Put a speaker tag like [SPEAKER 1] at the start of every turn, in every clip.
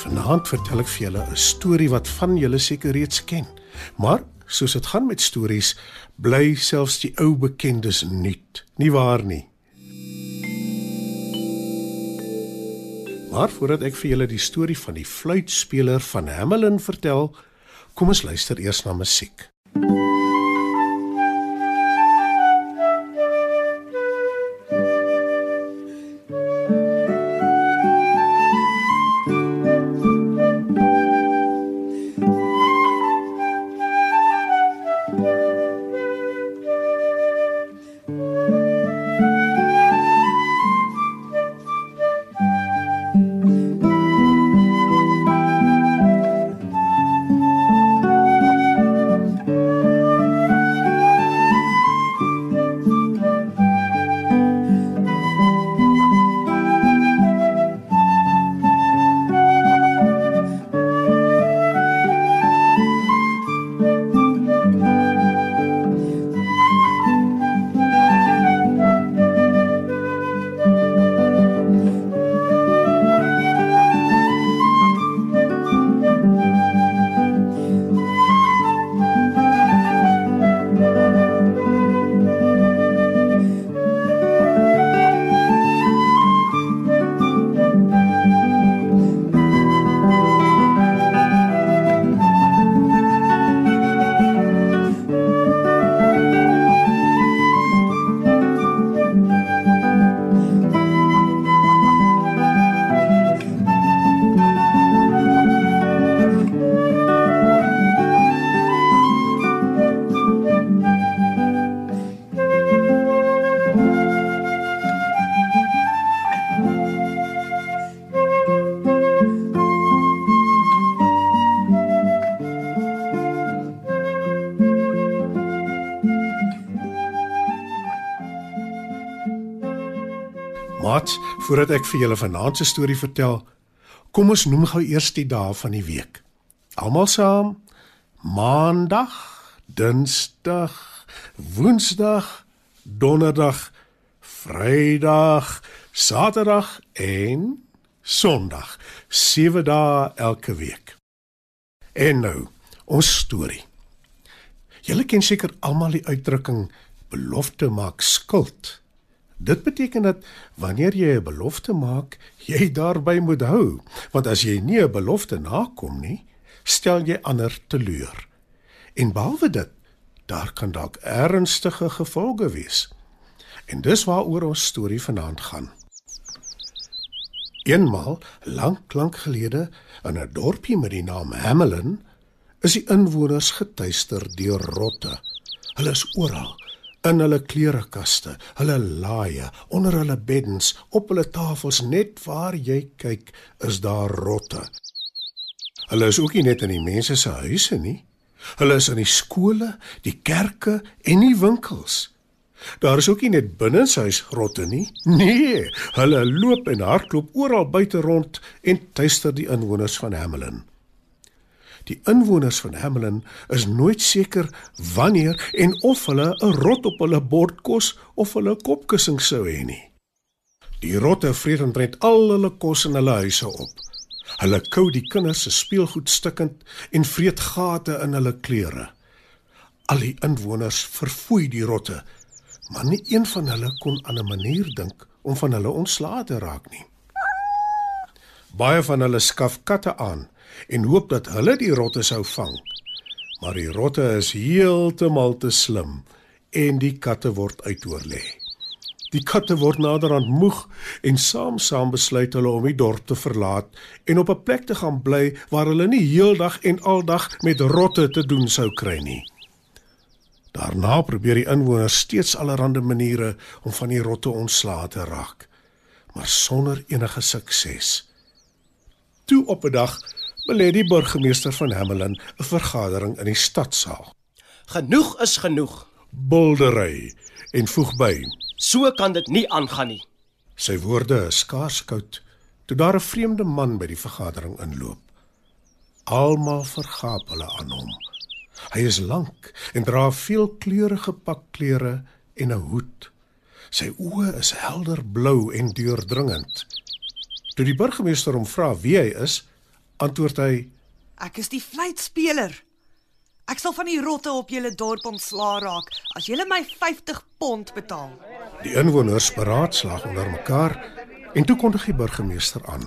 [SPEAKER 1] Vanaand vertel ek vir julle 'n storie wat van julle seker reeds ken. Maar soos dit gaan met stories, bly selfs die ou bekendes nuut. Nie waar nie? Maar voordat ek vir julle die storie van die fluitspeler van Hamelin vertel, kom ons luister eers na musiek. Mats, voordat ek vir julle vanaand se storie vertel, kom ons noem gou eers die dae van die week. Almal saam. Maandag, Dinsdag, Woensdag, Donderdag, Vrydag, Saterdag en Sondag. 7 dae elke week. En nou, ons storie. Julle ken seker almal die uitdrukking belofte maak skuld. Dit beteken dat wanneer jy 'n belofte maak, jy daarby moet hou, want as jy nie 'n belofte nakom nie, stel jy ander teleur. En behalwe dit, daar kan dalk ernstige gevolge wees. En dis waaroor ons storie vanaand gaan. Eenmal, lank lank gelede, in 'n dorpie met die naam Hamelin, is die inwoners getuister deur rotte. Hulle is oral in hulle klerekaste, hulle laaie, onder hulle beddens, op hulle tafels, net waar jy kyk, is daar rotte. Hulle is ook nie net in die mense se huise nie. Hulle is in die skole, die kerke en die winkels. Daar is ook nie net binnenshuis rotte nie. Nee, hulle loop en hardloop oral buite rond en tuister die inwoners van Hamelin. Die inwoners van Hamelin is nooit seker wanneer en of hulle 'n rot op hulle bord kos of hulle kopkussing sou hê nie. Die rotte vreet en bred al hulle kos in hulle huise op. Hulle kou die kinders se speelgoed stukkend en vreet gate in hulle klere. Al die inwoners verfoei die rotte, maar nie een van hulle kon aan 'n manier dink om van hulle ontslae te raak nie. Baie van hulle skaf katte aan en hoop dat hulle die rotte sou vang. Maar die rotte is heeltemal te slim en die katte word uitoorlê. Die katte word naderhand moeg en saam-saam besluit hulle om die dorp te verlaat en op 'n plek te gaan bly waar hulle nie heeldag en aldag met rotte te doen sou kry nie. Daarna probeer die inwoners steeds allerlei maniere om van die rotte ontslae te raak, maar sonder enige sukses. Toe op 'n dag belê die burgemeester van Hamelin 'n vergadering in die stadsaal.
[SPEAKER 2] Genoeg is genoeg.
[SPEAKER 1] Buldery en voeg by.
[SPEAKER 2] So kan dit nie aangaan nie.
[SPEAKER 1] Sy woorde is skaars koud toe daar 'n vreemde man by die vergadering inloop. Almal vergaap hulle aan hom. Hy is lank en dra veelkleurige pakklere en 'n hoed. Sy oë is helder blou en deurdringend. Toe die burgemeester hom vra wie hy is, antwoord hy:
[SPEAKER 3] Ek is die fluitspeler. Ek sal van die rotte op julle dorp ontslaa raak as julle my 50 pond betaal.
[SPEAKER 1] Die inwoners beraadslaag onder mekaar en toe kondig die burgemeester aan.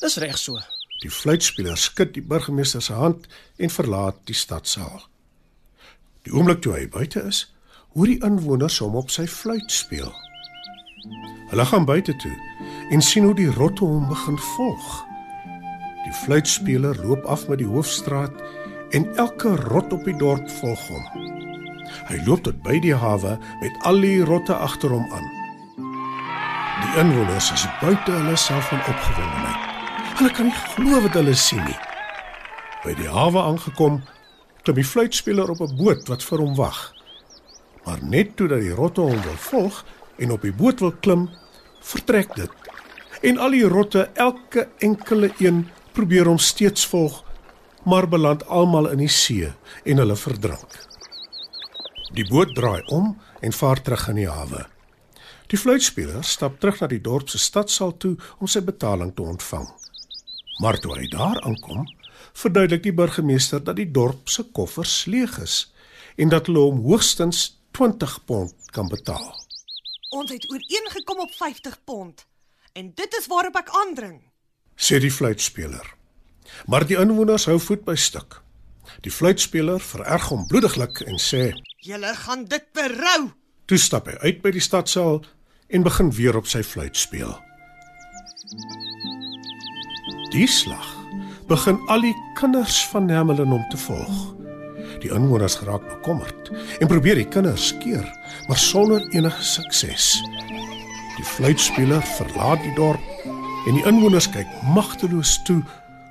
[SPEAKER 2] Dis reg so.
[SPEAKER 1] Die fluitspeler skud die burgemeester se hand en verlaat die stadsaal. Die oomblik toe hy buite is, hoor die inwoners hom op sy fluit speel. Hulle gaan buite toe en sien hoe die rotte hom begin volg. Die fluitspeler loop af met die hoofstraat en elke rot op die dorp volg hom. Hy loop tot by die hawe met al die rotte agter hom aan. Die inwoners is buite hulle self van opgewondenheid. Hulle kan nie glo wat hulle sien nie. By die hawe aangekom, klim die fluitspeler op 'n boot wat vir hom wag. Maar net toe dat die rotte hom wil volg en op die boot wil klim, vertrek dit. En al die rotte, elke enkele een, probeer hom steeds volg, maar beland almal in die see en hulle verdrink. Die boot draai om en vaar terug in die hawe. Die fluitspeler stap terug na die dorp se stadsaal toe om sy betaling te ontvang. Maar toe hy daar aankom, verduidelik die burgemeester dat die dorp se koffers leeg is en dat hulle hom hoogstens 20 pond kan betaal.
[SPEAKER 3] Ons het ooreengekom op 50 pond en dit is waarop ek aandring.
[SPEAKER 1] Sê die fluitspeler. Maar die inwoners hou voet by stuk. Die fluitspeler vererg hom bloediglik en sê:
[SPEAKER 3] Julle gaan dit berou.
[SPEAKER 1] Toe stap hy uit by die stadsaal en begin weer op sy fluit speel. Die slag begin al die kinders van Hamelin hom te volg. Die inwoners geraak bekommerd en probeer die kinders keer, maar sonder enige sukses. Die fluitspeler verlaat die dorp en die inwoners kyk magteloos toe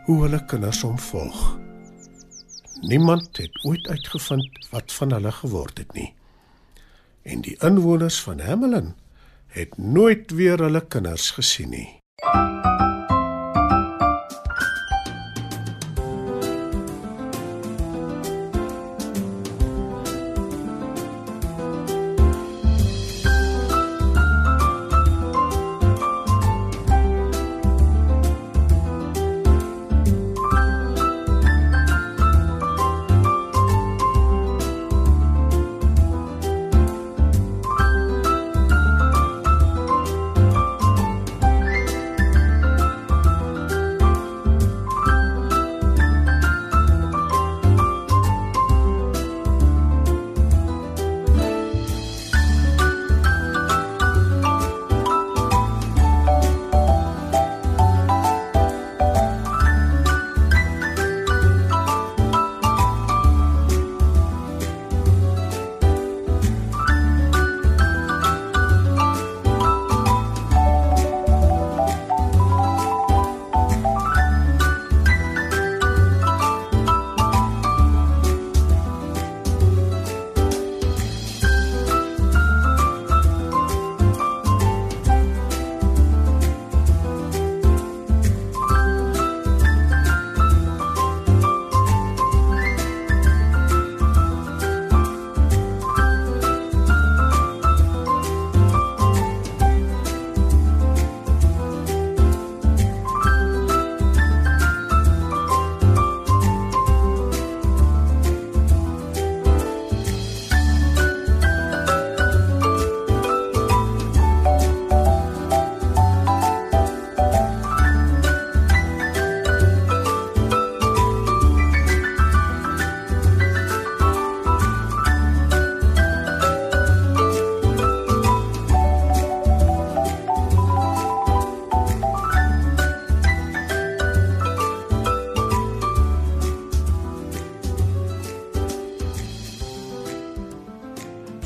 [SPEAKER 1] hoe hulle kinders hom volg. Niemand het ooit uitgevind wat van hulle geword het nie. En die inwoners van Hamelin het nooit weer hulle kinders gesien nie.